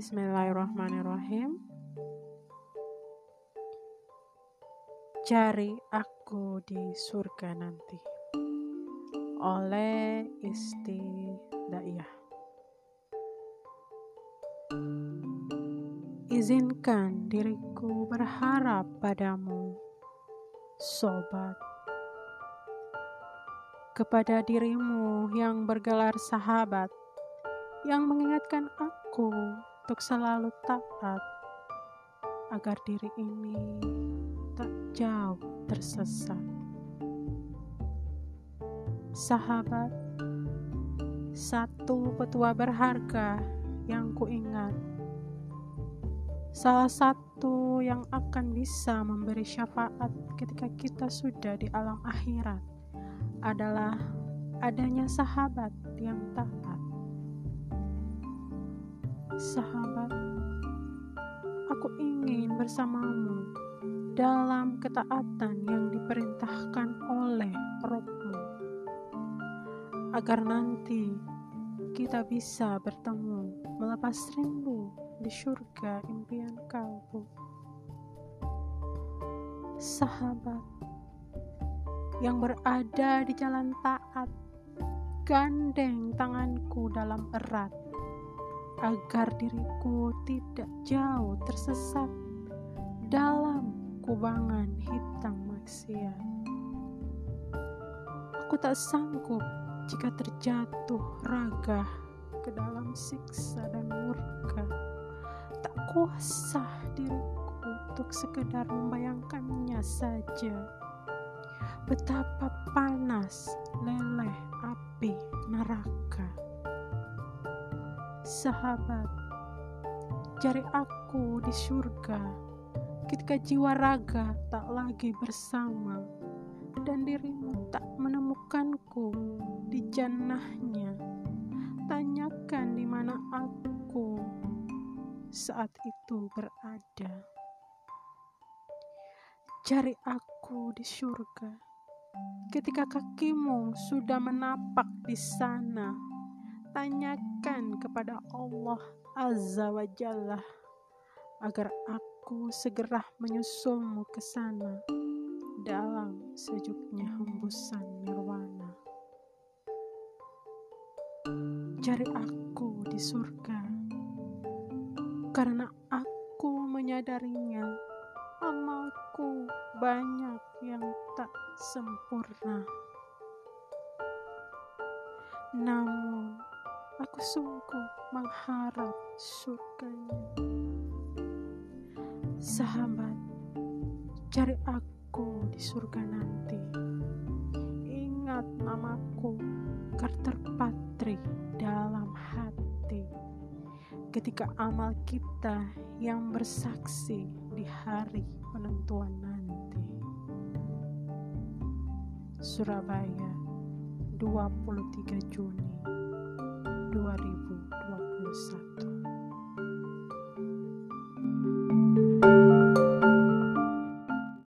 Bismillahirrahmanirrahim. Cari aku di surga nanti oleh Isti Daiyah. Izinkan diriku berharap padamu, sobat, kepada dirimu yang bergelar sahabat, yang mengingatkan aku untuk selalu taat agar diri ini tak jauh tersesat. Sahabat, satu petua berharga yang kuingat, salah satu yang akan bisa memberi syafaat ketika kita sudah di alam akhirat adalah adanya sahabat yang taat sahabat, aku ingin bersamamu dalam ketaatan yang diperintahkan oleh rohmu, agar nanti kita bisa bertemu melepas rindu di surga impian kalbu. Sahabat yang berada di jalan taat, gandeng tanganku dalam erat agar diriku tidak jauh tersesat dalam kubangan hitam maksiat. Aku tak sanggup jika terjatuh raga ke dalam siksa dan murka. Tak kuasa diriku untuk sekedar membayangkannya saja. Betapa panas leleh api neraka sahabat, cari aku di surga ketika jiwa raga tak lagi bersama dan dirimu tak menemukanku di jannahnya. Tanyakan di mana aku saat itu berada. Cari aku di surga ketika kakimu sudah menapak di sana tanyakan kepada Allah Azza wa Jalla agar aku segera menyusulmu ke sana dalam sejuknya hembusan nirwana. Cari aku di surga karena aku menyadarinya amalku banyak yang tak sempurna. Namun, Aku sungguh mengharap surganya. Sahabat, cari aku di surga nanti. Ingat namaku, Carter Patri dalam hati. Ketika amal kita yang bersaksi di hari penentuan nanti. Surabaya, 23 Juni 2021